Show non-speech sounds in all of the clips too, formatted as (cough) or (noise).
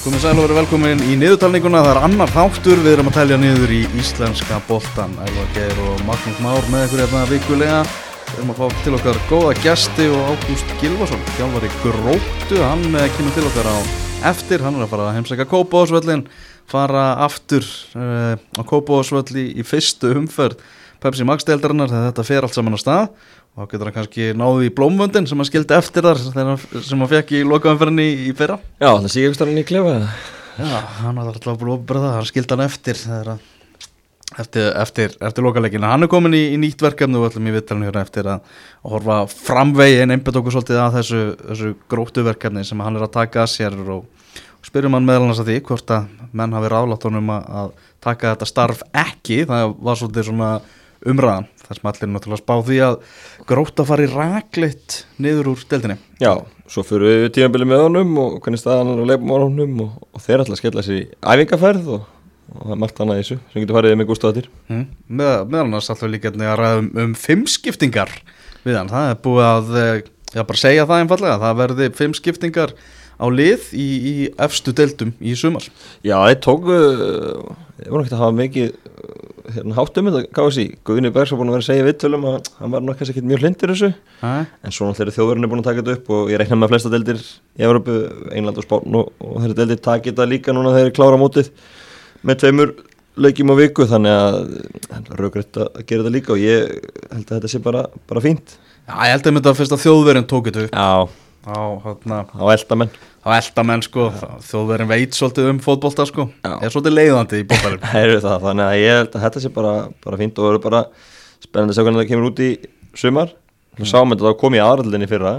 Komið sæl og verið velkomin í niðurtalninguna, það er annar þáttur, við erum að telja niður í íslenska boltan, Elvar Geir og Magnús Már með ykkur hérna vikulega. Við erum að fá til okkar góða gesti og Ágúst Gilvason, þjálfari Gróttu, hann eh, kemur til okkar á eftir, hann er að fara að heimsækja Kópavásvöllin, fara aftur uh, á Kópavásvölli í fyrstu umferð Pepsi þegar þetta fer allt saman á stað og þá getur hann kannski náði í blómvöndin sem hann skildi eftir þar sem hann fekk í lokaumferðinni í fyrra. Já, sé ekki starfinn í klefa Já, hann var alltaf að opera það, hann skildi hann eftir þegar að eftir, eftir, eftir lokalegina, hann er komin í, í nýtt verkefni og öllum í vittalinu hérna eftir að, að horfa framvegin, einbjönd okkur svolítið að þessu, þessu gróttu verkefni sem hann er að taka að sér og, og spyrjum hann meðal hans að því hvort að menn hafi rálátt honum að, að taka þetta starf ekki, það var svolítið svona umræðan, þar sem allir náttúrulega spá því að gróta fari ræklitt niður úr deildinni. Já, svo fyrir við tímanbili með honum og hvernig staðan er á leifum á honum og, og þeir að skella sér í æfingaferð og, og það er margt annað í þessu sem getur farið með gústaðatir. Mm. Með, meðal annars alltaf líka að ræða um, um fimmskiptingar við hann, það er búið að, já bara segja það einfallega, það verði fimmskiptingar á lið í, í efstu deildum í sumar. Já, þeir tóku, ég voru ekki að hafa mikið hérna, háttum þetta. KSI, Guðni Bergs var búin að vera að segja viðtölum að hann var náttúrulega ekki mjög hlindir þessu. Æ. en svo náttúrulega þjóðverðin er búin að taka þetta upp og ég reikna með að flesta deildir í Európu, England og Spán og, og þeirri deildir taki þetta líka núna þegar þeir klára mótið með tveimur leikjum á viku. Þannig að raugrætt að gera þetta líka og ég held að þetta sé bara, bara fínt. Já, ég held að þetta fyrst að þjóðverðin tók þetta upp. Já, á, hérna, á eldamenn á eldamenn sko, þjóðverðin veit svolítið um fótbolta sko, Já. er svolítið leiðandi í bóttarum (laughs) þannig að ég held að þetta sé bara, bara fínt og verður bara spennandi að sjá hvernig það kemur út í sumar og mm. sáum þetta þá kom ég aðraldinni fyrra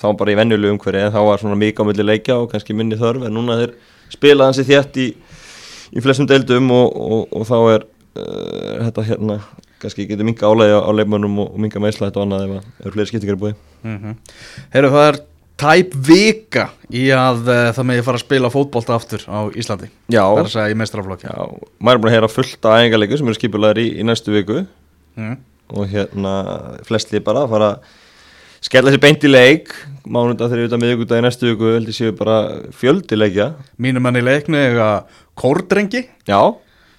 þá bara í vennjulegu umhverju en þá var svona mikið á milli leikja og kannski minni þörf en núna þeir spila hansi þétt í, í flestum deildum og, og, og þá er uh, þetta hérna kannski getur minga álægi á leifmönnum og minga meðslætt og annað ef það eru fleiri skiptingar búið mm -hmm. Það er tæp vika í að uh, það meði fara að spila fótbolta aftur á Íslandi. Já. Það er að segja í meistraflokki Já, maður er búin að heyra fullt af æfingarleiku sem eru skipulaður í, í næstu viku. Mm. og hérna flestlið bara að fara að skella sér beint í leik. Mánunda þegar við erum miðugudag í næstu viku heldur séu bara fjöldileikja. Mínum enn í leikni eða kórdrengi. Já.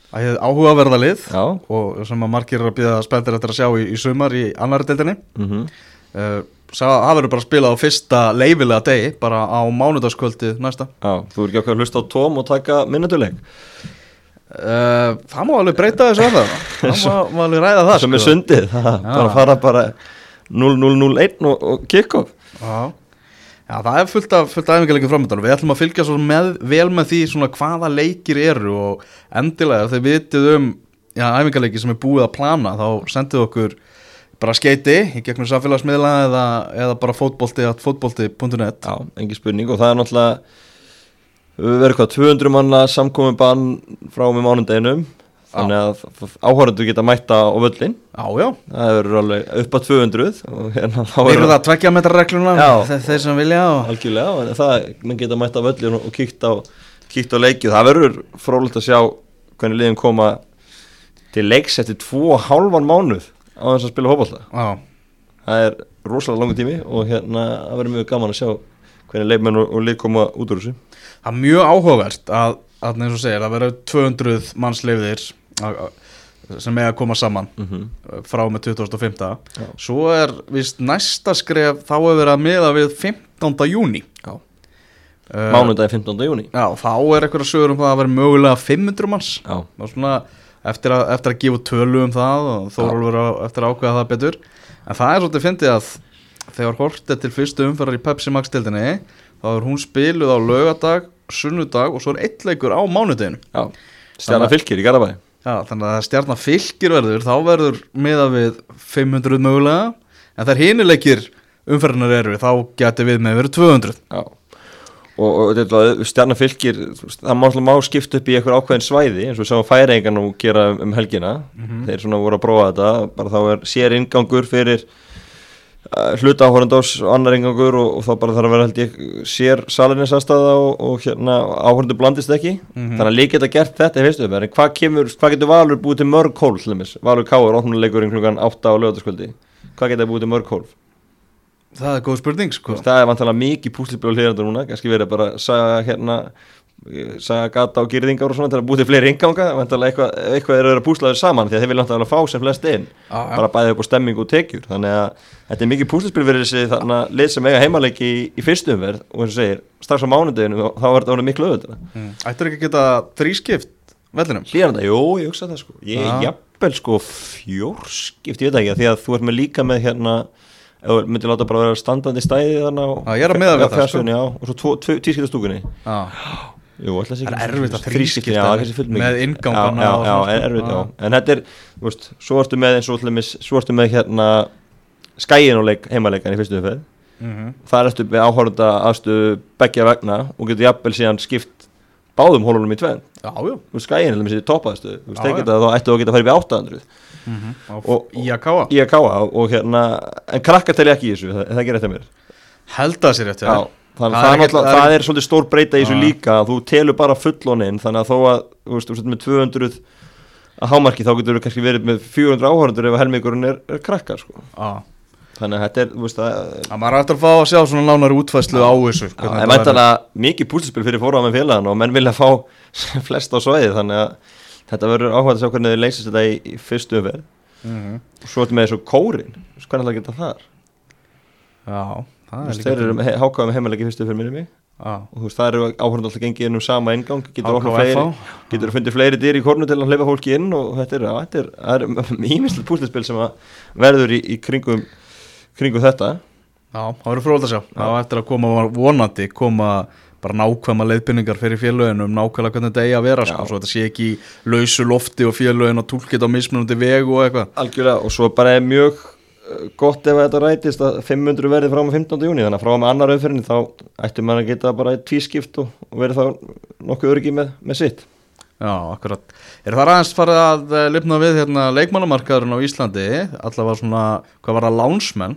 Það hefði áhugaverða lið. Já. og sem að margir er að býða spenntir eftir að sjá í, í sumar í annari deildinni. Mm -hmm. uh, það verður bara að spila á fyrsta leifilega degi, bara á mánudagskvöldi næsta. Já, þú er ekki okkar að hlusta á tóm og taka minnutuleik uh, Það má alveg breyta þessu að (laughs) það það má alveg ræða það Sem sko. er sundið, (laughs) bara fara bara 0-0-0-1 og, og kick-off Já. Já, það er fullt af, af æfingarleikum framöndan og við ætlum að fylgja með, vel með því hvaða leikir eru og endilega þegar við vitið um æfingarleiki sem er búið að plana þá sendið okkur bara skeiti í gegnum samfélagsmiðla eða, eða bara fótbolti.net Já, engi spurning og það er náttúrulega við verðum hvað 200 manna samkominn bann frá með mánundeginum þannig að áhörðu geta mætta á völlin Já, já. Það eru alveg upp að 200 hérna, Við erum það að tvekja metra regluna þeir sem vilja og... Algjörlega, en það, mann geta mætta á völlin og kíkt á, kíkt á leikið. Það verður frólægt að sjá hvernig liðin koma til leiks eftir 2,5 mánuð á þess að spila hópallta það er rosalega langu tími og hérna það verður mjög gaman að sjá hvernig leifmenn og, og lið koma út úr þessu Það er mjög áhugavert að, að eins og segir, að vera 200 manns leifðir sem er að koma saman mm -hmm. frá með 2005 Já. svo er vist næsta skref þá hefur verið að miða við 15. júni uh, Mánundagi 15. júni Já, þá er eitthvað að sögur um það að vera mögulega 500 manns og svona eftir að, eftir að gefa tölu um það og þórólfur eftir að ákveða það betur. En það er svolítið fyndið að þegar hortið til fyrstu umferðar í Pepsi Max tildinni þá er hún spiluð á lögadag, sunnudag og svo er eitt leikur á mánudeginu Stjarnar fylgir í Garabæði Já, þannig að stjarnar fylgir verður þá verður miða við 500 mögulega. En þær hínileikir umferðinar eru þá getur við með verið 200 Já og, og stjarnar fylgir það má, má skipta upp í einhver ákveðin svæði eins og sáum færingan og gera um helgina. Mm -hmm. þeir svona voru að prófa þetta bara þá er sér ingangur fyrir uh, hluta áhörndás og annar ingangur og, og þá bara þarf að vera held ég sér salinins aðstæða og, og hérna áhörndu blandist ekki. Mm -hmm. þannig að líka geta gert þetta í fyrstu en hvað, kemur, hvað getur Valur búið til mörg hólf Valur Káur, óttunuleikurinn klukkan 8 á lögataskvöldi hvað getur búið til mörg hólf Það er góð spurning sko. Það er vantilega mikið púslipjóð hlýrandur núna. Kannski verið bara að sagja hérna saga gata og gyrðingar og svona til að búið til fleiri inganga vantarlega eitthvað, eitthvað er að púslaður saman því að þeir vilja náttúrulega fá sem flest inn. Já. bara bæði upp á stemming og tekjur. Þannig að þetta er mikið púslaspil fyrir þessi þarna lið sem eiga heimaleiki í, í fyrstu umverð og eins og segir, strax á mánudeginu þá var þetta miklu öðvölda mm. Ættir ekki að geta þrískipt vellinum? hlýranda, jú, ég hugsa það sko. Ég er jafnvel sko fjórskipt, ég veit ekki, því að þú ert með líka með hérna ef þú myndir láta bara vera standandi stæði þannig á Já, ég er að miða við það, sko. já, og svo tískiptastúkunni Já, Jú, ætla Það er erfitt að þrískipta já, kannski fullmikið. með inngangana já, og já, svona, er sko. erfitt, já. En þetta er, þú veist, svo ertu með eins og til dæmis, svo ertu með hérna skæin og leik, heimaleikan í fyrstu umferð mm þar ertu með áhorunda aðstöðu beggja vegna og getur jafnvel síðan skipt báðum hólunum í þú veist, skæin er með sér þú geta þá ættu að geta að fara upp í 800 Og, Og- í að káa í að káa og hérna en krakkar telja ekki í þessu, það, það gerir þetta mér. Held það sér þannig Það að er það, það, það er- það er svolítið stór breyta í þessu líka að þú telur bara fulloninn þannig að þó að þú veist, þú með 200 að hámarki þá getur þú kannski verið með 400 áhörundur ef helmingurinn er, er krakkar sko. já. Þannig að þetta er, þú veist að Það maður ættir að fá að sjá svona nánari útfæslu á þessu Já, en væntanlega mikið púlspil fyrir fóráða með félagann og menn vilja fá (laughs) flest á svæði þannig að þetta verður áhugað að sjá hvernig þið leysist þetta í, í fyrstu umferð. Mm og svo með þessu kórin hvernig það geta þar? Já, það er líka þeir eru hákáða með heimalegi fyrstu umferð minni mig. Já, og þú veist, það eru áhugað alltaf gengið inn um sama ingang getur HKFA. fleiri getur að fundið fleiri dyr í kornu til að hleypa fólki inn og þetta er, er, það er ímislega púslispil sem að verður í, í kringum, kringum þetta. Já, það verður fróðald að sjá. Já, eftir að koma vonandi koma bara nákvæma leiðbynningar fyrir félögin um nákvæmlega hvernig þetta eigi að vera sko, svo þetta sé ekki lausu lofti og félögin og tólkit á mismunandi veg og eitthvað. Algjörlega og svo bara er mjög uh, gott ef þetta rætist að 500 verði frá með 15. júni þannig að frá með annar umferðin þá ættum maður að geta bara tvískipt og, og verið þá nokkuð örgi með, með sitt. Já, akkurat. Er það aðeins farið að eh, lifna við hérna, leikmannamarkaðurinn á Íslandi? Allavega svona, hvað var það, lánsmenn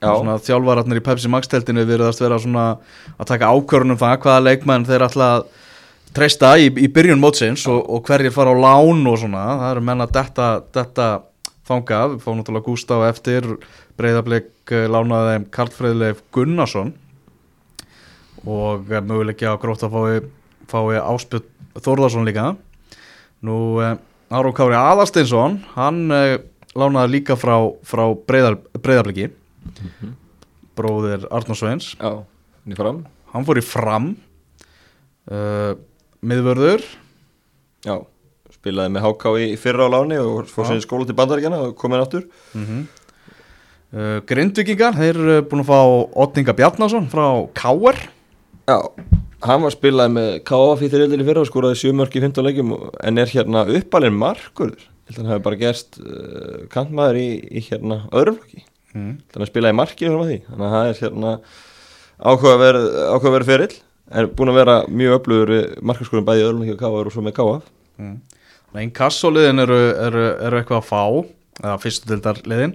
þjálfararnir í Pepsi Max-teltinu virðast vera að taka ákvörunum það hvaða leikmenn þeir að treysta í, í byrjun mótsins og, og hverjir fara á lán og svona. Það eru menn að detta, detta þangað, við fáum náttúrulega Gústaf eftir. Breyðarblik lánaði þeim Karl Freyðleif Gunnarsson. Og eh, möguleikja á grótt að fái, fái Áspjöld Þórðarsson líka. Nú eh, Aron Kári Aðalsteinsson hann eh, lánaði líka frá, frá breyðar, breyðarbliki bróðir Arnór Sveins. Já, henni fram. Hann fór í fram. Uh, miðvörður. Já, spilaði með HK í fyrra á láni og fór sér í skóla til bandaríkjana og komið áttur uh, Grindvikingar, þeir eru búin að fá Otninga Bjarnason frá Káar Já, hann var spilaði með KF í þriðlinni fyrra og skoraði sjömörk í 15 leikjum en er hérna uppalinn markurður held að hann hefði bara gerst uh, kantmaður í, í hérna öðrum flokki mm. þannig að spilaði markinu frá því. Þannig að það er hérna ákveðverð ákveðverð ferill. En búin að vera mjög öflugur markaskorum bæði í flokki og KF og svo með KF Mm. Einn kassoliðin eru, eru, eru eitthvað að fá eða fyrstu dildar liðin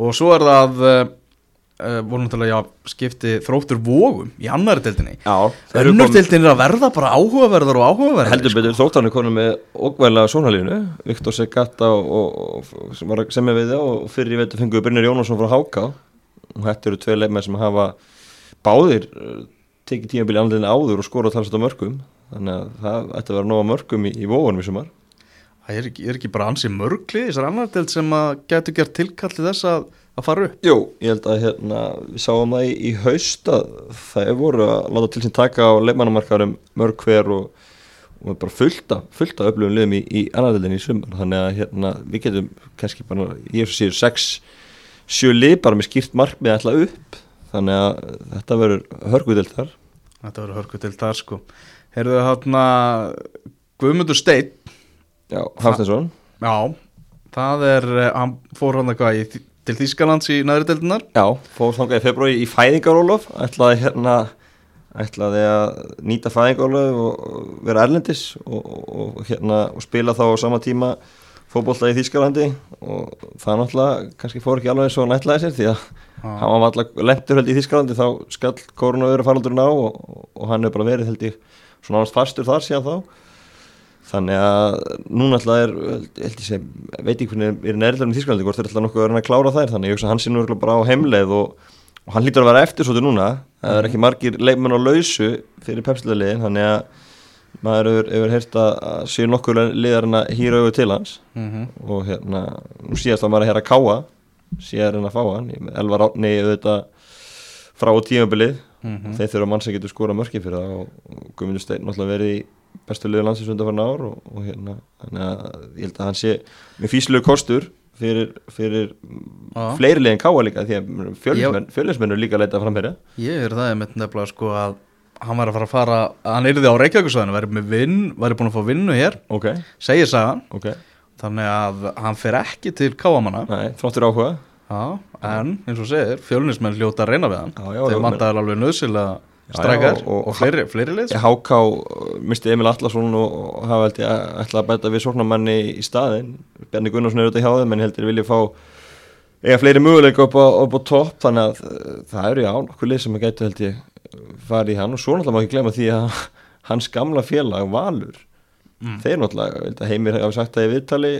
og svo er það uh, voru náttúrulega já, skipti þróttur vógum í annari eru önnur dildin er að verða bara áhugaverðar og áhugaverðar heldur betur þóttan er konum með ógvæðlega sónalínu Viktor Segata og, og, og sem var að semja við það og fyrir í veitu fenguðu Brynjar Jónasson frá Háka og þetta eru tvei leifmenn sem hafa báðir uh, tekið tímabili andlinni áður og skorað talsast á mörgum þannig að það ætti að vera nóga mörgum í, í vóunum í sumar. Það er ekki, er ekki bara ansi mörgli þessar annar dild sem að getur gert tilkalli þess að, að fara upp? Jú, ég held að hérna, við sáum það í, í haust að það voru að láta til sín taka á leifmannamarkarum mörg hver og, og bara fullta, fullta öflugum liðum í, í annardeldinni í sumar. Þannig að hérna, við getum kannski bara, ég hef svo sex, sjö lið bara með skýrt markmið alltaf upp. Þannig að þetta verður hörgudelt þar. Þetta verður hörku til það sko. Heyrðu þarna Guðmundur Steinn. Já, Hafstensson Já, það er, eh, hann fór hann eitthvað í, til Þýskalands í næri deildinar Já, fór þangað í februari í fæðingarólof ætlaði hérna ætlaði að nýta fæðingarólof og vera erlendis og, og, og hérna og spila þá á sama tíma fótbolla í Þýskalandi og það náttúrulega kannski fór ekki alveg eins og hann ætlaði sér því að hann var alltaf lentur held í Þýskalandi þá skall koronaviru faraldurinn á og, og hann hefur bara verið held ég svona ánast fastur þar síðan þá þannig að núna alltaf er ég sem, veit ekki hvernig er nærlega í Þýskalandi hvort þeir alltaf nokkuð að vera að klára þær. Þannig ég hugsa að hann sé nú bara á heimleið og, og hann lítur að vera eftir svo núna. Það er ekki margir leikmenn á lausu fyrir pepsliðliðin þannig að maður hefur, heyrt að, að séu nokkur liðar en að hýra auðvitað til hans. Mm og hérna, nú síðast var maður að heyra káa síðar en að fá hann. Ég með Elvar Átni auðvitað frá tímabilið. Mhm. þeir þurfa mann sem getur skora mörki fyrir það og, Guðmundur Steinn náttúrulega verið í bestu liðu landsins undan ár og, og hérna, þannig að ég held að hann sé með físlegu kostur fyrir, fyrir fleiri liðin káa líka því að eru líka leita framherja. Ég er það einmitt nefnilega sko að hann var að fara að fara, hann yrði á Reykjavíkusvæðinu væri með vinn, væri búin að fá vinnu hér ok, segir sagan, ok, þannig að hann fer ekki til káamanna nei, þráttur áhuga. Já, en eins og segir, fjölunismenn hljóta að reyna við hann. Já, vantaði alveg nöðsilega Já, og, og- fleiri, fleiri lið? Sko. HK misti Emil Allarsson og, og hafa held ég ætla að bæta við sóknarmanni í staðin Bjarni Gunnarsson er auðvitað hjá þeim en heldur vilja fá eiga fleiri möguleika upp á, upp á topp. Þannig að uh, það eru já nokkuð lið sem að gætu held ég farið í hann. Og svo náttúrulega má ekki glemma því að (laughs) hans gamla félag Valur Mm. þeir náttúrulega, að Heimir hafi sagt það í viðtali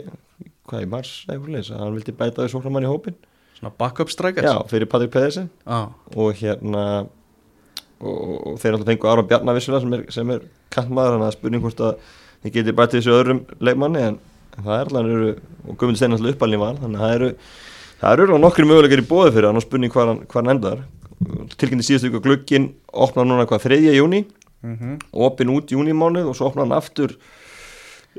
hvað í mars, að hann vildi bæta við sóknarmanni í hópin svona backup strækar? Já, fyrir Patrik Pedersen. Já, og hérna og, og þeir alltaf fengu Aron Bjarnar vissulega sem er, sem er kantmaður þannig að spurning hvort að þið geti bætið þessu öðrum leikmanni en það er alltaf eru, og Guðmund Steinn alltaf uppalni var þannig að það eru nokkri möguleikar í bóði fyrir hann og spurning hvað hann, hann endar. Tilkynnti síðustu ykkur glukkin opnar núna hvað 3. júni mm opin út júnimánuð og svo opnar hann aftur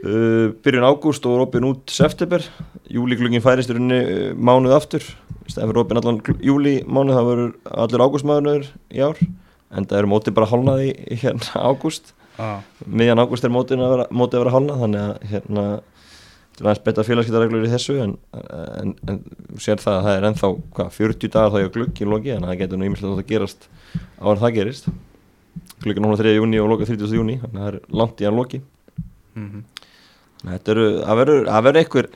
uh, byrjun ágúst og opin út september. Júliglugin færist í rauninni uh, mánuð aftur. Í stæðan fyrir opin allan júli mánuð það verður allir ágústmánuður í ár en það eru mótið bara hálnað í, hérna ágúst já, miðjan ágúst er mótið að vera, mótið að vera hálnað þannig að hérna það er aðeins betta félagskiptareglur í þessu en, en, en sér það að það er ennþá hvað, 40 dagar þá hjá glugg í loki en það getur nú ímyndilegt að gerast á en það gerist gluggan er 3. júni og loka 30. júni þannig að það er langt í hann loki mm Þetta eru, það verður einhver,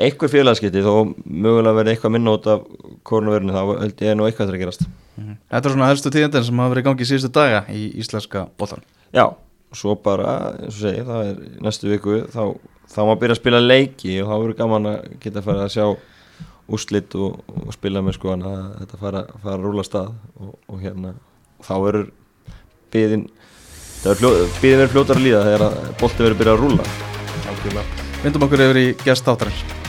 einhver félagskipti þó mögulega verður eitthvað minna út af koronavirinu þá held ég nú eitthvað til að gerast. Mhm. Þetta er svona helstu tíðendin sem hafa verið í gangi í síðustu daga í íslenska bóttan Já, og svo bara, eins og segi, það er næstu viku, þá, þá má byrja að spila leiki og þá verður gaman að geta að fara að sjá úrslit og, og spila með sko að þetta fara, fara að rúla stað og, og hérna, þá verður byðin, það verður fljótar að líða þegar að bolti verður byrjað að rúla. Vindum okkur yfir í gest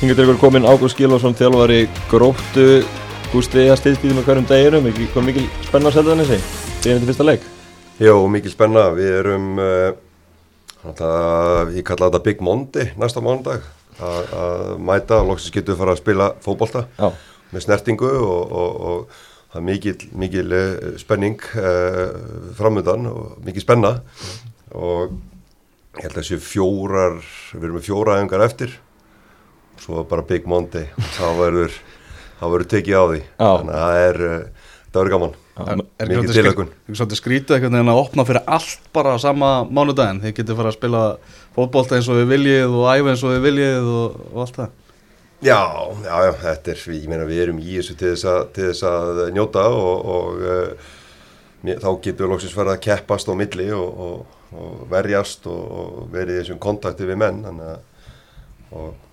Hinga til ykkur komin Ágúst Gilvarsson, þjálfari gróttu. Gústi að stiðspýði með hverjum ekki kom mikil spenna að selja þannig segi Byrjum til fyrsta leik? Jó, mikil spenna. Við erum, uh, það, ég kalla þetta Big Monday næsta mánudag. Að mæta og loksins getum við fara að spila fótbolta Já, með snertingu og, og, og það er mikil, mikil uh, spenning uh, framöndan og mikil spenna. Og ég held að þessu fjórar, við erum með fjóra aðengar eftir svo bara Big Monday þá verður, þá verður tekið á því. Já. Þannig að það er, uh, það verður gaman. Er, er Mikið skrý- ekki svolítið skrítið einhvern veginn að opna fyrir allt bara á sama mánudaginn þið getur fara að spila fótbolta eins og við viljið og æfa eins og við viljið og, og allt það Já, já, já, þetta er, ég meina við erum í þessu til þess að, til þess að njóta og, og uh, mér, þá getum við loksins farið að keppast á milli og, og, og verjast og, og verið í þessum kontakti við menn þannig að,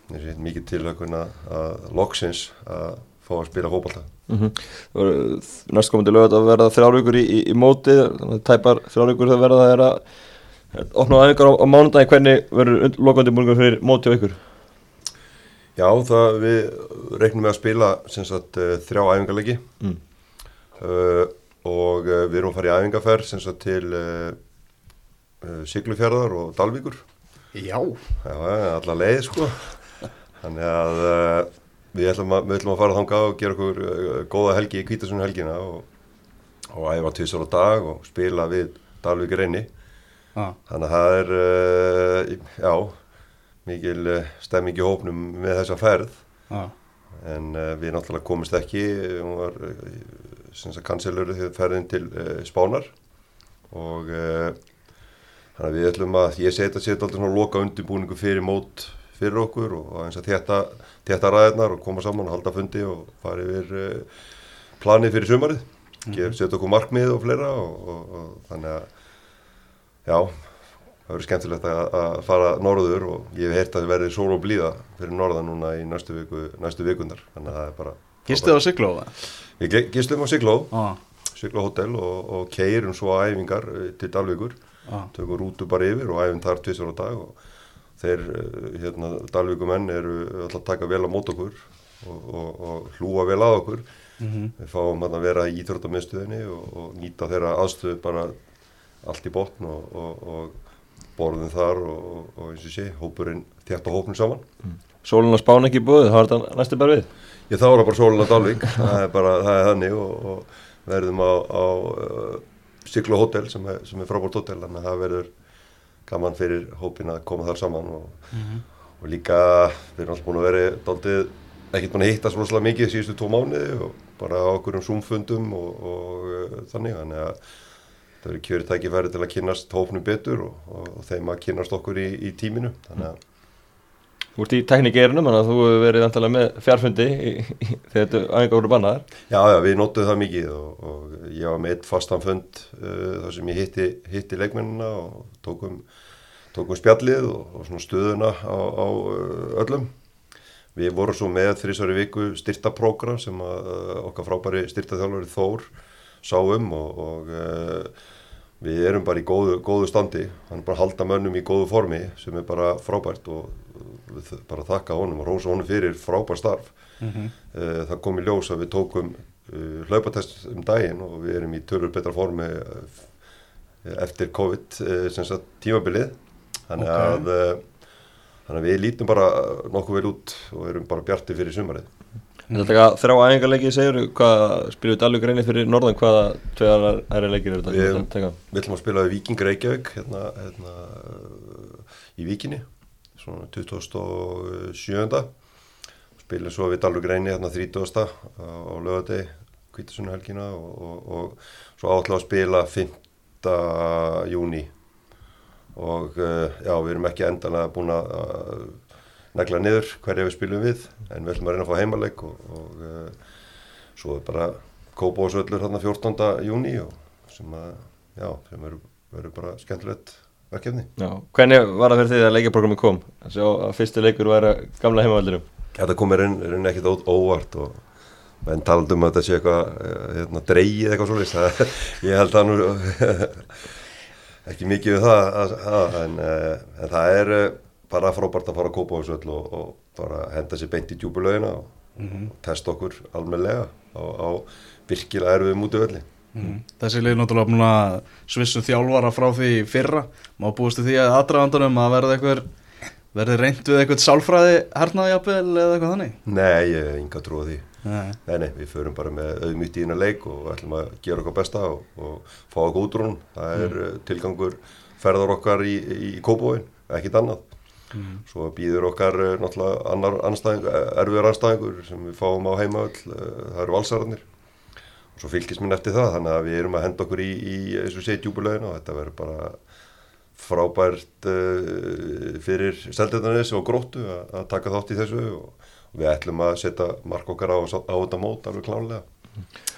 og þessi mikið tilhökun að, að loksins að fá að spila fótbolta. mm næst komandi lögat að verða þrjárvíkur í, í, í móti þannig að tæpar þrjárvíkur það verða það er að opna aðeingar á, á mánudagi hvernig verður lokandi múlingur fyrir móti á ykkur Já, það við reiknum með að spila sem sagt uh, þrjá æfingarleiki mm. uh, og uh, við erum að fara í æfingarferð sem sagt til uh, uh, Siglufjörðar og Dalvíkur. Já Já, alla leið sko Þannig að uh, við, ætlum að við ætlum að fara þangað og gera okkur uh, góða helgi í kvítasunum helgina og, og æfa tvisar á dag og spila við Dalvík reyni ah. Þannig að það er, uh, já, mikil stemming í hópnum með þessa ferð Ah. en við náttúrulega komist ekki, hún var kanselur þegar ferðin til Spánar og þannig að við ætlum að ég setja setja alltaf svona loka undirbúningu fyrir mót fyrir okkur og eins að þetta þetta ræðirnar og koma saman og halda fundi og fara yfir uh, planið fyrir sumarið, mm setja okkur markmið og fleira og, og, og þannig að já, það verður skemmtilegt að, að fara norður og ég hef heyrt að það verði sól og blíða fyrir norðan núna í næstu, viku, næstu vikundar þannig að það er bara Gistið á Sigló? Við gistum á Sigló, Ah. Sigló Hotel og, og keirum svo æfingar eh, til Dalvíkur ah. tökum rútu bara yfir og æfum þar tvisar á dag og þeir, uh, hérna, Dalvíkumenn eru alltaf að taka vel á mót okkur og, og, og hlúa vel að okkur. Mm við fáum að vera í íþróttamiðstöðinni og, og nýta þeirra aðstöðu bara allt í botn og, og, og borðum þar og, og eins og sé, hópurinn þétt á hópun saman. Sólun og Spán ekki búið, þá er þetta næstu bara við. Ég þá er það bara sólun á Dalvík. Það er bara, það er þannig og verðum á, á uh, Siglu Hotel sem er, sem er frábært hotel þannig að það verður gaman fyrir hópin að koma þar saman og, og líka við erum alltaf búin að vera daldið ekkert búin að hitta svolítið mikið síðustu tvo mánuði og bara á okkur um zoomfundum og, og uh, þannig þannig að það verður kjörið tækifæri til að kynast hópnum betur og, og, og þeim að kynast okkur í, í tíminu þannig að Þú ert í teknikerinum, þannig að þú hefur verið vantilega með fjárfundi í, í, þegar þetta aðeins voru bannaðar. Já, já, við notuðum það mikið og, og ég var með eitt fastan fund uh, þar sem ég hitti, hitti leikmennina og tókum, tókum spjallið og, og svona stöðuna á, á uh, öllum. Við vorum svo með þrísari viku styrtaprógram sem að, uh, okkar frábæri styrtaþjálfari Þór sá um og, og uh, við erum bara í góðu, góðu standi. Hann er bara að halda mönnum í góðu formi sem er bara frábært og bara þakka honum og rósa honum fyrir frábær starf. Mhm. Uh, það kom í ljós að við tókum uh, hlaupatest um daginn og við erum í törur betra formi uh, eftir COVID uh, sem sagt tímabilið þannig, Ok. að, uh, þannig að við lítum bara nokkuð vel út og erum bara bjarti fyrir sumarið Þetta er taka þrjá æfingarleiki, segjur, hvað spilur við Dalvík reynið fyrir norðan, hvaða tvegar æri leikir eru þetta? Við- Þetta taka? Við ætlum að spila við Víking Reykjavík hérna, hérna í Víkinni svona 2007. Spilum svo við Dalvik Reyni hérna 30. á, lögadegi, kvítasunnahelgina og, og, og svo átlá að spila 5. júni og uh, já, við erum ekki endanlega búin að negla niður hverja við spilum við en við ætlum að reyna að fá heimaleg og, og uh, svo er bara Kópásvöllur hérna 14. júni sem að, já, sem verður bara skemmtilegt verkefni. Já, hvernig var það fyrir því að leikjaprogrammi kom? Þessi að fyrstu leikur væri gamla heimavaldurum. Þetta komir inn, inn ekkit ó- óvart og menn talandi um að þetta sé eitthvað eh, hérna, dreigið eitthvað svolítið ég held það nú (laughs) ekki mikið við það að, að, en, eh, en það er eh, bara frábært að fara að kópa á þessu öll og, og bara henda sér beint í djúbulögina og, og testa okkur almennilega á, á virkilega erfið mútu öllu Mhm. Þessi lið náttúrulega búin að svissu þjálfara frá því fyrra má búist því að aðdragandunum að verði eitthvað verði reynd við eitthvað sálfræði hernaðjapel eða eitthvað þannig Nei, ég hef enga trú á því Nei. Nei, nei, við förum bara með auðmýtt í hérna leik og ætlum að gera okkar besta og, og fá okkur út úr hún. Það er mm. tilgangur ferðar okkar í, í, í kópóin, ekkit annað. Mm. Svo býður okkar eh, náttúrulega annar anstæðing, erfiðar anstæðingur sem við fáum á heimaöll, það eru valsararnir. Og svo fylgist minn eftir það, þannig að við erum að henda okkur í, í eins og segja, djúbulegin og þetta verður bara frábært uh, fyrir seldetanis og gróttu að, taka þátt í þessu og, og við ætlum að setja mark okkar á, á þetta mót alveg klálega.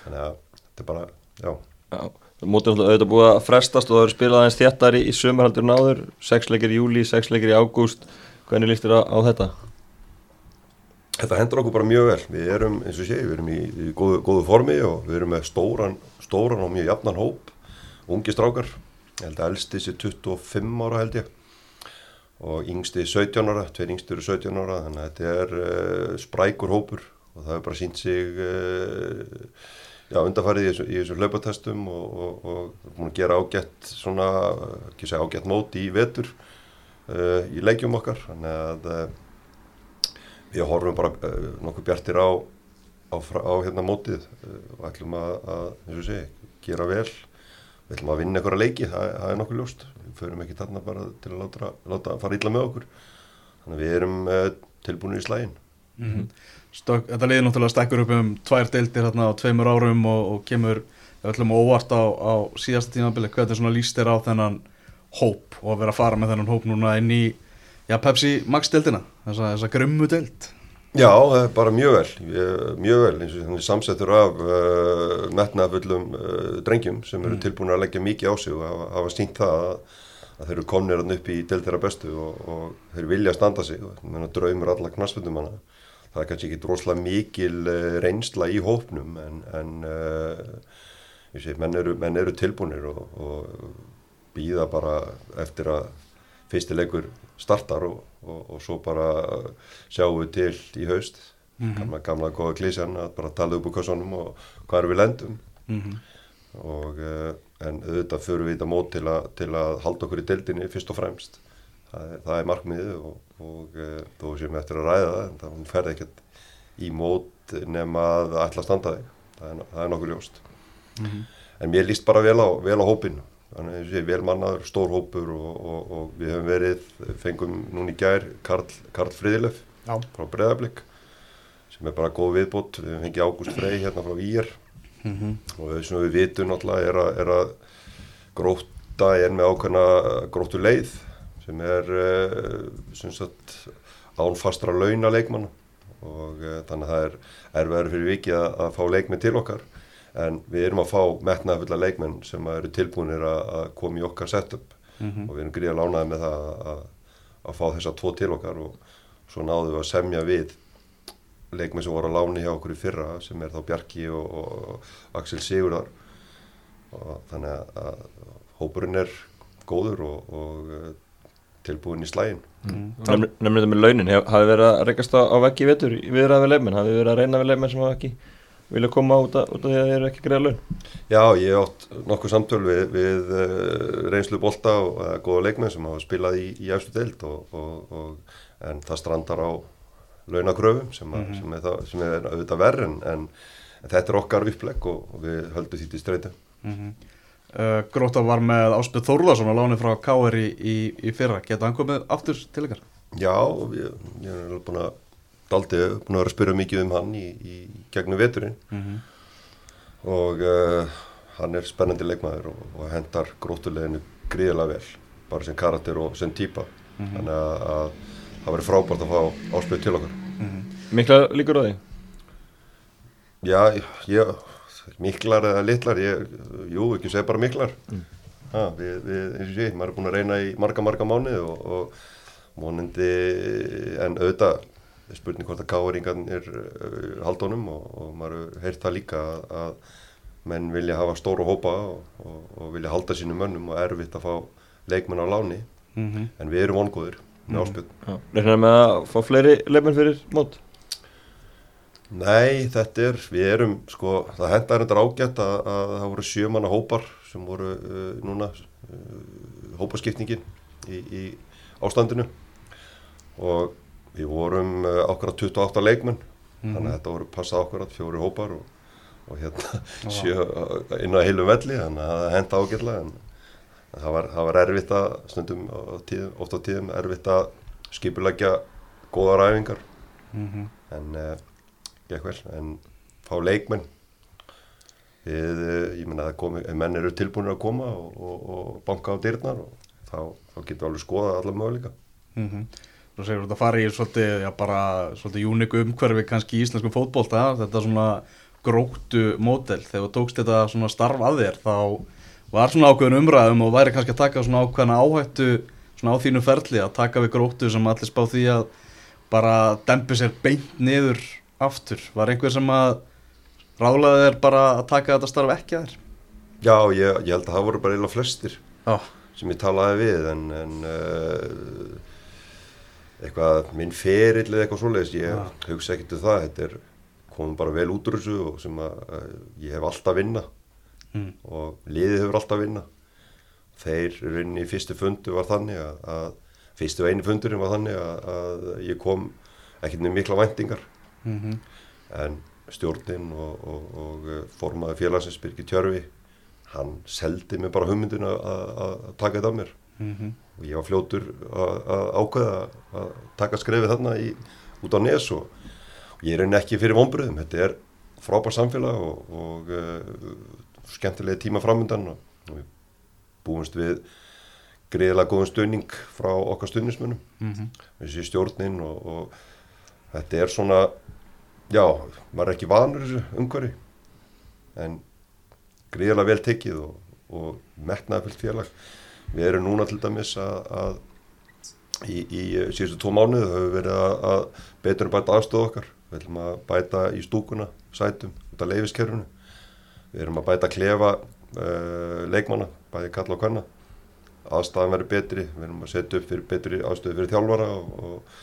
Þannig að þetta er bara, já. Já, mótið auðvitað búið að frestast og það eru spilað aðeins þéttar í, sömurhaldur náður, sex leikir í júli, sex leikir í ágúst, hvernig líst þér á, á þetta? Þetta hendur okkur bara mjög vel. Við erum, eins og sé, við erum í, í góðu, góðu formi og við erum með stóran, stóran og mjög jafnan hóp, ungi strákar. Ég held að elsti sé 25 ára held ég og yngsti 17 ára, tveir yngsti eru 17 ára, þannig að þetta er uh, sprækur hópur og það hefur bara sínt sig uh, já, undarfærið í í þessu hlaupatestum og, og, og gera ágætt svona, ekki segja ágætt mót í vetur uh, í leikjum okkar, þannig að við horfum bara uh, nokkuð bjartir á, á, á hérna mótið. Uh, og ætlum að, að eins og segi, gera vel. Við ætlum að vinna einhverja leiki, það, það er nokkuð ljóst. Við förum ekki þarna bara til að láta, láta fara illa með okkur. Þannig að við erum uh, tilbúinir í slægin Mm Stök, þetta liði náttúrulega stekkur upp um tvær deildir hérna á tveimur árum og, og kemur öllum óvart á, á síðasta tímabili hvernig svona líst þér á þennan hóp og að vera að fara með þennan hóp núna inn í já, Pepsi Max deildina þessa, þessa grummu deild Já, það er bara mjög vel, mjög vel eins og þannig samsettur af uh, metnaðfullum uh, drengjum sem eru tilbúin að leggja mikið á sig og hafa, hafa sínt það að, að þeir eru komnir hann upp í deildera bestu og, og þeir vilja standa sig menna, draumur alla knastfundum hana. Það er kannski ekki droslega mikil uh, reynsla í hópnum en, en uh, sé, menn, eru, menn eru tilbúinir og, og býða bara eftir að fyrsti leikur startar og, og, og svo bara sjáum við til í haust Mhm. gamla, gamla góða klísjan að bara tala upp úr kassanum og hvað er við lendum Mhm. og uh, en auðvitað förum við þetta mót til, a, til að halda okkur í deildinni fyrst og fremst það er, það er markmiðið og, og þó sem við eftir að ræða það en það ferði ekkert í mót nema að ætla að standa þig það er, það er nokkuð ljóst Mhm. en mér líst bara vel á, vel á hópin þannig að ég sé vel mannaður, stór hópur og, og, og við höfum verið fengum núna í gær Karl, Karl Friðilef Já. frá Breðablík sem er bara góð viðbót við höfum fengið Ágúst Frey hérna frá Ír Mhm. og það sem við vitum náttúrulega er að, er að gróta er með ákveðna gróttu leið sem er sagt ánfastra launa leikmanna og uh, þannig að það er erfiðar fyrir vikið að, að fá leikmenn til okkar en við erum að fá metnaðfulla leikmenn sem eru tilbúinir að, að koma í okkar setup. Mhm. og við erum gríða lánaði með það að, að fá þessa tvo til okkar og svo náðum við að semja við leikmenn sem voru að láni hjá okkur í fyrra sem er þá Bjarki og, og Axel Sigurðar. Og þannig að, að hópurinn er góður og, og eh, tilbúin í slægin Nefnir þetta með launin, hef, hafi verið að rekast á, á veggi í vetur í viðræði við leifmenn, hafi verið að reyna við leifmenn sem hafa ekki vilja koma út af, því að þeir eru ekki greiða laun Já, ég hef átt nokkuð samtöl við, við uh, reynslu bolta og uh, góða leikmenn sem hafa spilað í, í efstu deild og, og, og, en það strandar á launakröfum sem, mm sem, er, það, sem er auðvitað verð en, en, þetta er okkar upplegg og, og við höldum því til streytu. Mhm. Uh, Gróta var með Áspjöð Þórðarsson á láni frá KR í, í, í fyrra geta hann komið aftur til ykkar? Já, ég, ég er alveg búin að daldi, búin að vera að spyrja mikið um hann í, í gegnum veturinn. Mhm. og uh, hann er spennandi leikmaður og, og hendar gróttuleginu gríðilega vel bara sem karakter og sem típa. Þannig að, að það verður frábært að fá áspjöð til okkar. Mikla líkur á því? Já, ég, miklar eða litlar ég, jú, ekki segja bara miklar. Ha, við, við, eins og sé, maður er búin að reyna í marga, marga mánuði og, og vonandi en auðvitað spurning hvort að káringan er uh, haldunum og, og maður heyrt það líka að, að menn vilja hafa stóru hópa og, og, og vilja halda sínum mönnum og erfitt að fá leikmenn á láni. Mhm. en við erum vongóðir með áspjöld Reiknar með að fá fleiri leifmenn fyrir mót? Nei, þetta er, við erum, sko, það hendar endar ágætt að, að það voru sjömanna hópar sem voru uh, núna uh, hópaskipningin í, í ástandinu. Og við vorum ákveðat 28 leikmenn, þannig að þetta voru passað ákveðat fjóri hópar og, og hérna (laughs) sjö uh, inn á heilum velli, þannig að það henda ágætlega en það var, það var erfitt að stundum, tíðum, oft á tíðum erfitt að skipulegja góðar æfingar. Mhm. en uh, gekk vel, en fá leikmenn. Við, ég menna menn eru tilbúinir að koma og, og, og banka á dyrnar og þá, þá getur við alveg skoða alla möguleika. Mhm. Þú segir þetta fari í svolítið, já bara svolítið júniku umhverfi kannski í íslensku fótbolta, þetta svona gróttu mótel, þegar þú tókst þetta svona starf að þér, þá var svona ákveðin umræðum og væri kannski að taka svona ákveðina áhættu svona á þínu ferli að taka við gróttu sem allir spá því að bara dempi sér beint niður aftur, var einhver sem að rálaði þér bara að taka þetta starf ekki að þér? Já, ég, ég held að það voru bara eiginlega flestir Já, sem ég talaði við en, en uh, eitthvað minn ferill eða eitthvað svoleiðis, ég Já. hugsa ekkert um það, þetta er komum bara vel út úr þessu og sem að uh, ég hef alltaf vinna mm. og liðið hefur alltaf vinna þeir runni í fyrstu fundu var þannig að, að fyrstu einu fundurinn var þannig að, að ég kom ekkert með mikla væntingar Mm en stjórnin og, og, og eh, formaði félagsins Birgir Tjörfi hann seldi mig bara hugmyndinu að, taka þetta af mér Mhm. Og ég var fljótur að, ákveða að taka skrefið þarna í, út á nes og, og ég er enn ekki fyrir vonbröðum, þetta er frábær samfélag og, og uh, skemmtilegi tíma framöndan og, og við búumst við greiðilega góðum stöðning frá okkar stöðnismunum Mhm. þessi stjórnin og, og þetta er svona já, maður er ekki vanur umhverfi en greiðilega vel tekið og, og metnaðfyllt félag við erum núna til dæmis að, að í, í síðustu tvo mánuðu höfum við verið að, að betur bæta aðstöð okkar. Við ætlum að bæta í stúkuna sætum út af leifiskerfinu við erum að bæta klefa uh, leikmanna, bæði kalla og kvenna. Aðstæðan verður betri, við erum að setja upp fyrir betri aðstöðu fyrir þjálfara og, og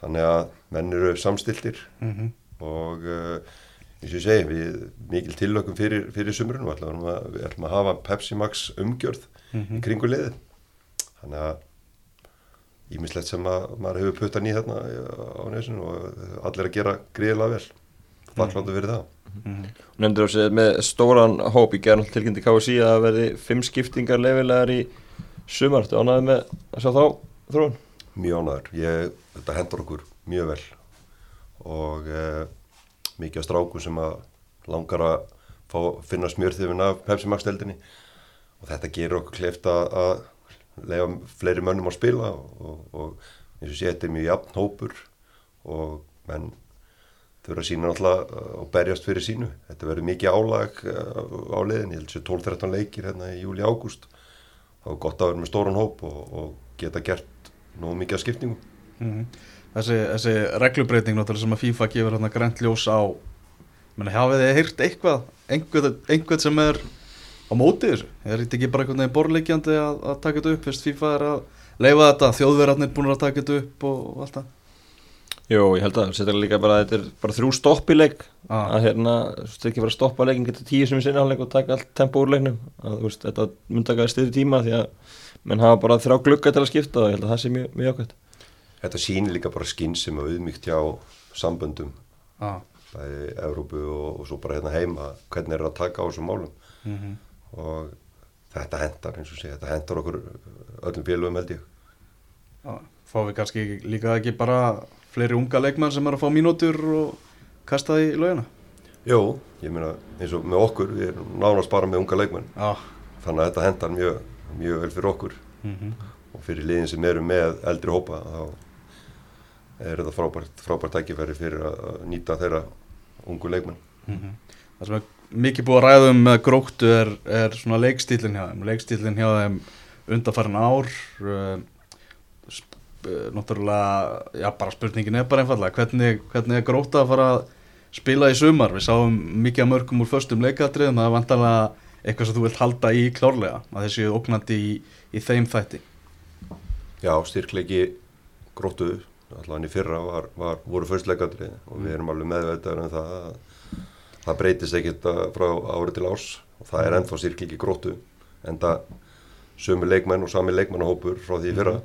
þannig að menn eru samstiltir Mhm. og uh, eins og ég segi, við mikil tillökum fyrir, fyrir sumrun og ætlum að, við ætlum að hafa Pepsi Max umgjörð Mhm. í kringu liðið. Þannig að ímislegt sem að maður hefur puttan í þarna á nesinu og allir að gera gríðilega vel. Þakkláttu fyrir það. Mhm. Nefndur á sig með stóran hóp í gerðan tilkynnti KSI að það verði fimm skiptingar lefilegar í sumar. Þetta ánæði með að sjá þá þróun? Mjög ánæður, ég, þetta hendur okkur mjög vel. Og uh, mikið af strákum sem að langar að fá, finna smjörþifin af Pepsi Max deldinni og þetta gerur okkur kleift að, lega fleiri mönnum að spila og, og, og eins og sé þetta er mjög jafn hópur og menn eru að sína náttúrulega og berjast fyrir sínu. Þetta verður mikið álag uh, á leiðin ég held sér 12-13 leikir hérna í júli ágúst. Þá er gott að vera með stóran hóp og, og geta gert nógu mikið af skiptingum. Mhm. Þessi, þessi reglubreiting náttúrulega sem að FIFA gefur hérna grænt ljós á menna, hafið þið heyrt eitthvað? Einhvern sem er á móti þessu. Er þetta ekki bara einhvern veginn borleikjandi að, að taka þetta upp? Fyrst FIFA er að leifa þetta þjóðverðarnir búin að taka þetta upp og, og allt það? Jú, ég held að þetta er líka bara, þetta er bara þrjú stopp í leik. Ah. að hérna, þú veist ekki bara að stoppa leikin geta tíu sem í sinni hálfleik og taka allt tempo úr leiknum. Að þú veist, þetta mun taka styrri tíma því að menn hafa bara þrjá glugga til að skipta og ég held að það sé mjög, mjög ákvæmt Þetta sýnir líka bara skinn sem er auðmygt hjá samböndum. Ah. bæði Evrópu og, og svo bara hérna heima hvernig er að taka á þessum málum. Mm -hmm. Og þetta hendar eins og sé, þetta hendar okkur öllum félögum held ég fá við kannski líka ekki bara fleiri unga leikmenn sem er að fá mínútur og kasta því í laugina Jó, ég meina eins og með okkur við erum nánast bara með unga leikmenn ah. þannig að þetta hendar mjög, mjög vel fyrir okkur mm -hmm. og fyrir liðin sem eru með eldri hópa þá er þetta frábært, frábært tækifæri fyrir að nýta þeirra ungu leikmenn Mhm. Það sem er mikið búið að ræða um með gróttu er, er svona leikstílinn hjá þeim. Leikstílinn hjá þeim undarfærin ár uh, náttúrulega já bara spurningin er bara einfallega hvernig, hvernig er gróta að fara að spila í sumar? Við sáum mikið að mörgum úr föstum leikatriðum það er vantarlega eitthvað sem þú vilt halda í klárlega að þessi ógnandi í, í þeim þætti. Já, styrkleiki gróttu allan í fyrra var, var, voru fyrstleikandri og við erum alveg meðveitaður um það að það breytist ekkert að- frá ári til árs. Og það er ennþá styrkleiki gróttu en það sömu leikmenn og sami leikmannahópur frá því fyrra.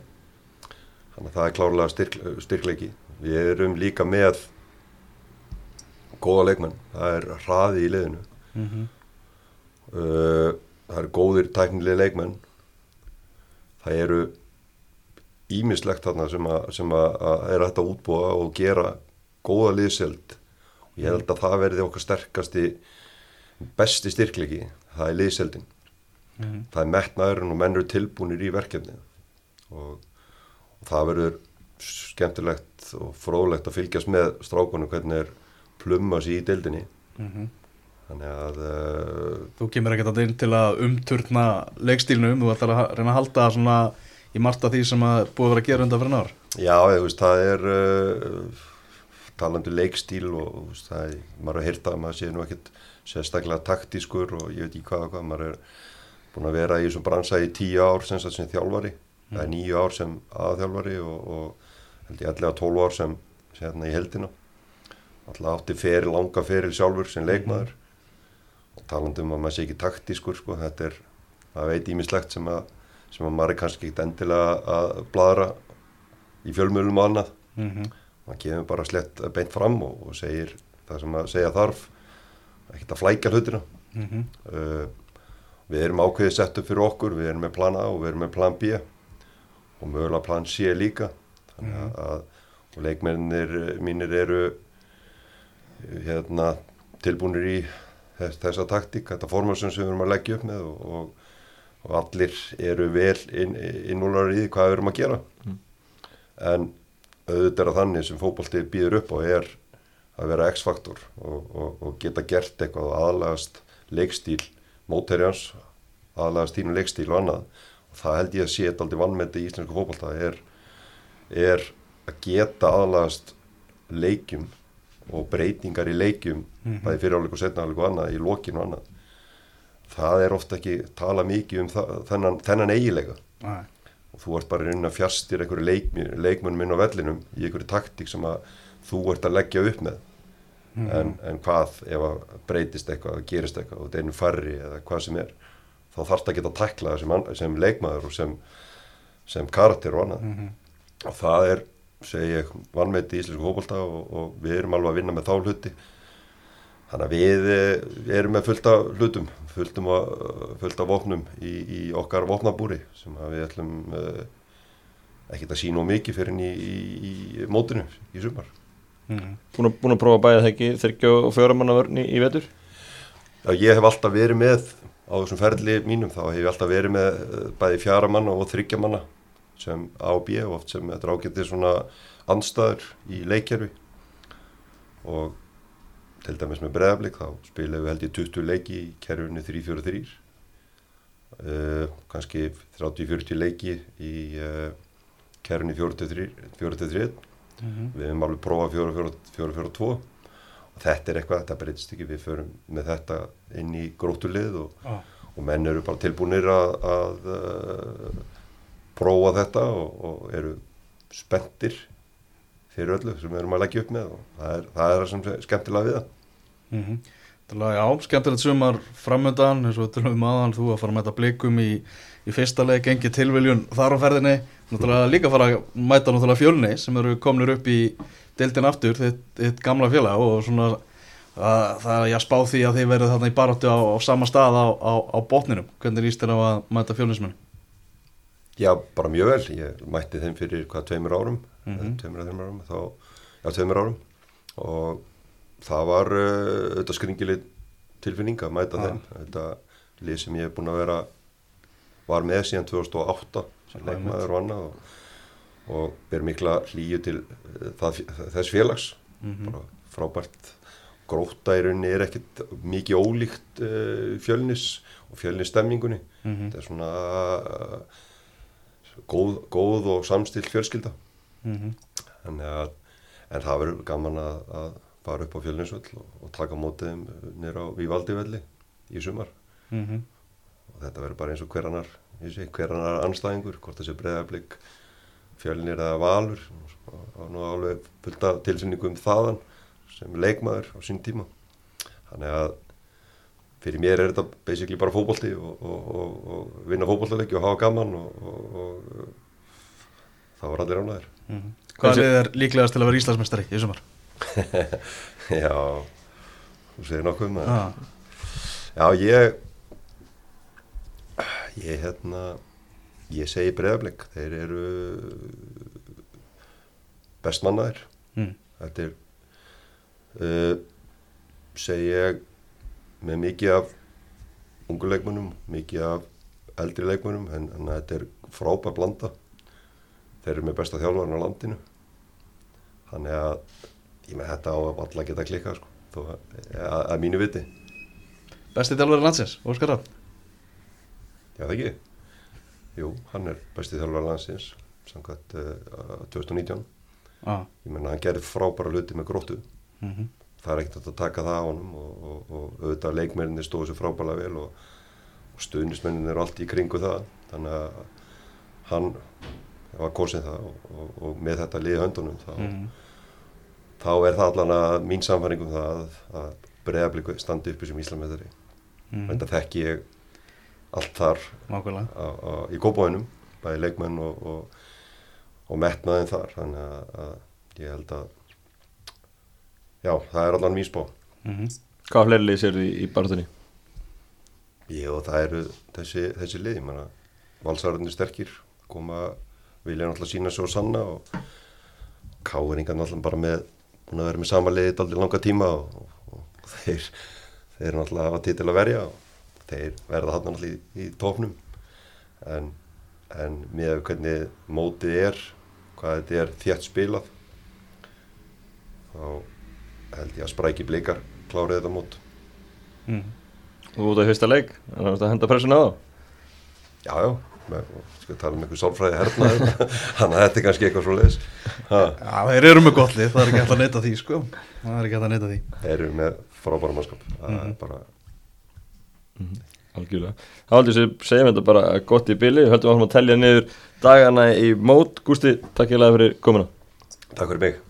Þannig að það er klárlega styrk, styrkleiki. Við erum líka með góða leikmenn. Það er hraði í liðinu. Mm -hmm. uh, það eru góðir tæknilega leikmenn. Það eru ímislegt þarna sem, að, sem að, að er hægt að útbúa og gera góða liðseld. og ég held að það verði okkar sterkasti besti styrklegi það er liðseldin Mhm. það er metnaðurinn og menn eru tilbúinir í verkefni og, og það verður skemmtilegt og fróðlegt að fylgjast með strákunum hvernig er plumma sér í deildinni. Mhm. þannig að uh, þú kemur ekkert að inn til að umturna leikstílnum, þú ætlar að reyna að halda svona í margt af því sem að búið að vera að gera undan fyrir náður Já, ég, veist, það er uh, talandi leikstíl og þú veist, það er, maður er að heyrta að maður sé nú ekkert sérstaklega taktískur og ég veit ekki hvað og hvað, maður er búin að vera í þessum bransa í tíu ár sem, sem þjálfari, það er níu ár sem aðþjálfari og, og held ég allega tólf ár sem, sem hérna í heldina alltaf átti feril, langa feril sjálfur sem leikmaður. Og talandi um að maður sé ekki taktískur sko, þetta er, það veit ímislegt sem að sem að maður er kannski ekkert endilega að bladra í fjölmjölum og annað. Mm -hmm. Maður kemur bara slett beint fram og, og segir það sem að segja þarf ekkert að flækja hlutina. Mm uh, við erum ákveðið sett upp fyrir okkur við erum með plan A og við erum með plan B og mögulega plan C líka. Þannig að, að og leikmennir mínir eru hérna tilbúinir í þess, þessa taktík, þetta formarsum sem við erum að leggja upp með og, og, og allir eru vel inn, innúlar í því hvað við erum að gera. En auðvitað er að þannig sem fótbolti býður upp og er að vera X-faktor og, og, og geta gert eitthvað og aðlagast leikstíl móterjans, aðlagast þínu leikstíl og annað og það held ég að sé þetta aldrei vannmeti í íslensku fótbolta er, er að geta aðlagast leikjum og breytingar í leikjum Mhm. bæði fyriráleik og setnaáleik og annað í lokinu og annað það er ofta ekki tala mikið um það, þennan, þennan eigilega Nei. Og þú ert bara inn að fjastir einhverju leik, leikmunum inn á vellinum í einhverju taktík sem að þú ert að leggja upp með. En, en hvað ef að breytist eitthvað, gerist eitthvað og einu farri eða hvað sem er? Þá þarf það að geta tæklað sem, an- sem leikmaður og sem, sem karakter og annað. Og það er, segi ég, vannmeti í íslensku fókbalta og, og við erum alveg að vinna með þá hluti þannig að við eh, erum með fullt af hlutum fullt, um að, fullt af vopnum í, í okkar vopnabúri sem við ætlum uh, ekkert að sína mikið fyrir í, í, í mótinu í sumar. Mhm. Búin að, búin að prófa það ekki þryggja og fjóramanna vörn í, vetur? Já, ég hef alltaf verið með á þessum ferli mínum, þá hef ég alltaf verið með eh, bæði fjara manna og þryggja manna sem A og B og oft sem þetta er ágætið svona andstæður í leikjörfi og til dæmis með breðablík þá spilum við held ég 20 leiki í kerfinu 3-4-3 uh, kannski 30-40 leiki í uh, kerfinu 4-3 við hefum alveg prófað 4-4-2 og þetta er eitthvað, þetta breytist ekki. Við förum með þetta inn í grótulið og, Já. og menn eru bara tilbúinir að, að uh, prófa þetta og, og eru spenntir fyrir öllu sem við erum að leggja upp með. Og það er það, er sem skemmtilega við það Mm -hmm. Já, skemmtilegt sumar framöndan eins og tölum við maðan þú að fara að mæta blikum í, í fyrsta leik engi tilviljun þar á ferðinni náttúrulega líka fara að mæta náttúrulega fjölni sem eru komnir upp í deildin aftur, þitt, þitt gamla félag og svona að, það er að spá því að þið verið þarna í baráttu á, á sama stað á, á, á botninum hvernig líst þér á að mæta fjölnismenn? Já, bara mjög vel, ég mætti þeim fyrir hvað tveimur árum, mm Mhm. tveimur að tveimur árum, þá, já tveimur árum og það var uh, auðvitað skringileg tilfinning að mæta Já. þeim, þetta lið sem ég er búin að vera, var með síðan 2008 sem leikmaður og annað og, og ber mikla hlýju til uh, það, þess félags, Mhm. bara frábært gróta í rauninni er ekkit mikið ólíkt uh, fjölnis og fjölnis stemningunni Mhm. þetta er svona uh, góð, góð og samstilt fjölskylda Mhm. Þannig að, en það verður gaman að, að fara upp á fjölninsvöll og, og taka mótið þeim nýra á Vívaldivelli í sumar Mhm. og þetta verður bara eins og hver annar, ég sé, hver annar anstæðingur, hvort það sé breyðarblik fjölnir eða valur og, og nú alveg fullt af tilsynningum þaðan sem leikmaður á sín tíma þannig að fyrir mér er þetta basically bara fótbolti og, og, og, og vinna fótboltaleiki og hafa gaman og, og, og það var allir ánæður Mhm. Hvað lið er líklegast til að vera Íslandsmeistari í sumar? (laughs) Já, þú segir nokkuð um það. Já, ég ég hérna ég segi breyðarblik þeir eru bestmannaðir Mm. þetta er uh, segi ég með mikið af ungu leikmönnum, mikið af eldri leikmönnum en, en þetta er frábær blanda. Þeir eru með besta þjálfarinn á landinu. Þannig að ég með þetta á að alla geta klikað sko, þó að, að, að mínu viti Besti þjálfari landsins, Óskar Rapp Já, það ekki? Jú, hann er bestið þjálfur landsins samkvæmt uh, 2019 ah. ég menna hann gerði frábæra hluti með gróttu mm -hmm. það er ekkert að taka það á honum og, og, og auðvitað leikmenninni stóðu sér frábæra vel og, og stuðnismenninni eru allt í kringu það þannig að hann var kosin það og, og, og með þetta liði höndunum þá, Mhm. Þá er það allan að mín samfæringum það að, breyðabliku standi uppi sem Íslamæðari Mhm. en það þekki ég allt þar Nákvæmlega. á, á, í kópáinum bæði leikmenn og, og, og metnaðin þar. Þannig að, að ég held að já, það er allan mín spá mm Hvað fleiri sér í, í barátunni? ég og það eru þessi, þessi lið, ég menna valsararnir sterkir, koma vilja náttúrulega sína svo sanna og káeringar náttúrulega bara með búin að vera með sama liðið aldrei langa tíma og, og, og þeir þeir náttúrulega hafa titil að verja og þeir verða hann náttúrulega í, í tóknum en, en með hvernig mótið er hvað þetta er þétt spilað þá held ég að spræki blikar klárið þetta mót. -hmm. Þú út á fyrsta leik, þannig að henda pressun á það Já, já, með, sko tala um einhver sálfræði hernaði, (laughs) þannig að þetta er kannski eitthvað svo leiðis. Já, þeir eru með gott lið, það er ekki hægt að neyta því sko. Það er ekki hægt að neyta því. Þeir eru með frábæra mannskap, það Mhm. er bara, algjörlega. Þá heldur þessi, segjum þetta bara gott í bili höldum við að telja niður dagana í mót. Gústi, takk ég lega fyrir komuna. Takk fyrir mig